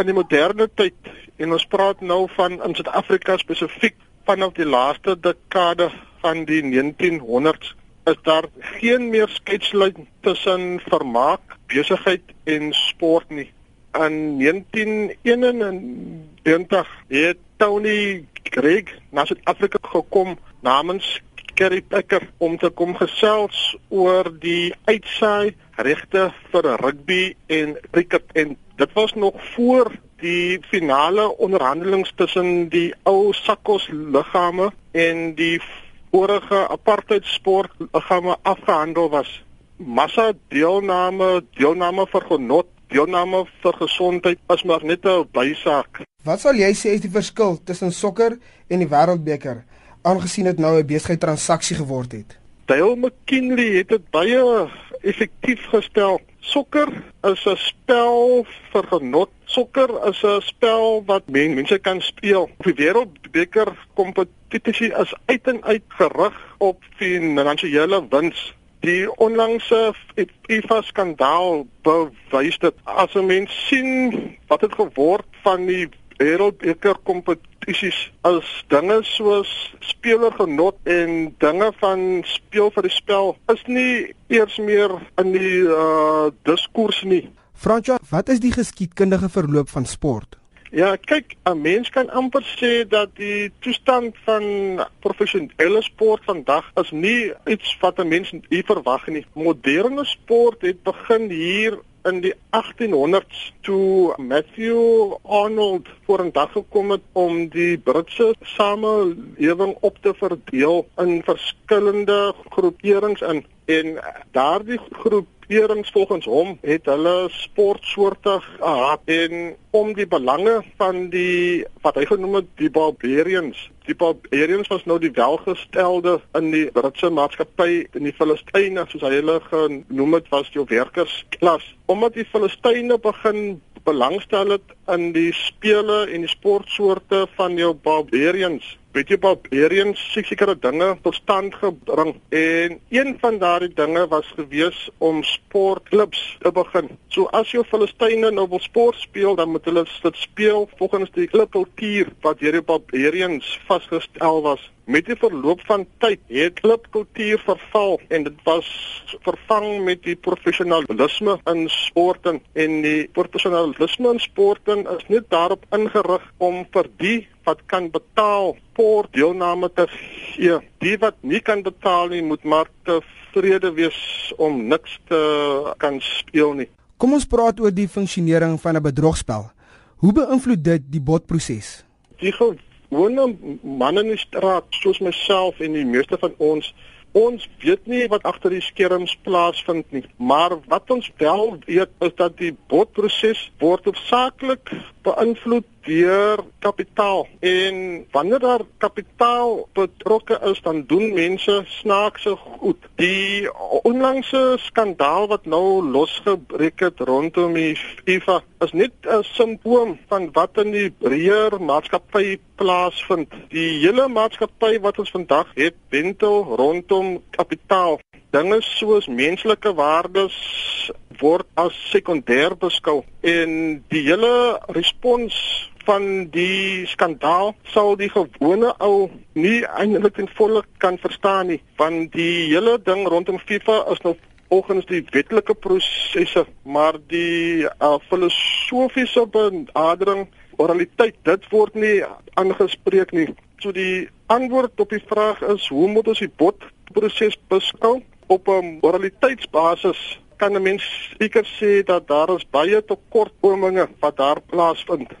in die moderne tyd en ons praat nou van in Suid-Afrika spesifiek vanaf die laaste dekade van die 1900s is daar geen meer skeidslyn tussen vermaak, besigheid en sport nie. In 1991 het Tony Craig na Suid-Afrika gekom namens Kerry Packer om te kom gesels oor die uitsaai regte vir rugby en cricket en dit was nog voor die finale onderhandelinge tussen die ou Sakkos liggame en die vorige apartheid sport liggame afgehandel was. Massa deelname, deelname vir genot, deelname vir gesondheid is maar net 'n bysaak. Wat sal jy sê is die verskil tussen sokker en die wêreldbeker aangesien dit nou 'n besigheid transaksie geword het? Dale McKinley het dit baie effektief gestel. Sokker is 'n spel vir genot. Sokker is 'n spel wat men, mense kan speel. Die wêreldbeker kompetisie is uit en uit gerig op finansiële wins. Die onlangse FIFA skandaal bewys dit. As 'n mens sien wat het geword van die wêreldbeker kompetisies as dinge soos spelergenot en dinge van speel vir die spel is nie eers meer in die uh diskurs nie. Fransjo, wat is die geskiedkundige verloop van sport? Ja, kyk, 'n mens kan amper sê dat die toestand van professionele sport vandag is nie iets wat 'n mens hier verwag nie. Moderne sport het begin hier in die 1800s toe Matthew Arnold voor 'n dag gekom het om die Britse samelewing op te verdeel in verskillende groeperings in en daardie groeperings volgens hom het hulle sportsoorte gehad en om die belange van die wat hy genoem het die barbarians. Die barbarians was nou die welgestelde in die Britse maatskappy in die Filistyne soos hy hulle genoem het was die werkersklas. Omdat die Filistyne begin belangstel het in die spele en die sportsoorte van jou barbarians weet jy barbarians sekere dinge tot stand gebring. En een van daardie dinge was gewees om sportklubs te begin. So as jou Filistyne nou wil sport speel dan moet hulle dit speel volgens die klubkultuur wat deur die barbarians vasgestel was. Met die verloop van tyd het klubkultuur verval en dit was vervang met die professionalisme in sporten. En die professionalisme in sporten is net daarop ingerig om vir die wat kan betaal sport deelname te gee. Die wat nie kan betaal nie moet maar tevrede wees om niks te kan speel nie. Kom ons praat oor die funksionering van 'n bedrogspel. Hoe beïnvloed dit die botproses? Die gewone manne in die straat soos myself en die meeste van ons ons weet nie wat agter die skerms plaasvind nie maar wat ons wel weet is dat die botproses word hoofsaaklik beïnvloed deur kapitaal en wanneer daar kapitaal betrokke is dan doen mense snaakse goed. Die onlangse skandaal wat nou losgebreek het rondom die FIFA is net 'n simptoom van wat in die breër maatskappy plaasvind. Die hele maatskappy wat ons vandag het, wentel rondom kapitaal. Dinge soos menslike waardes word as sekondêr beskou. En die hele respons van die skandaal sal die gewone ou nie eintlik in volle kan verstaan nie want die hele ding rondom FIFA is nou volgens die wetlike prosesse maar die uh, filosofiese benadering oraliteit dit word nie aangespreek nie. So die antwoord op die vraag is hoe moet ons die bot proses beskou op 'n moraliteitsbasis kan 'n mens seker sê dat daar is baie tekortkominge wat daar plaasvind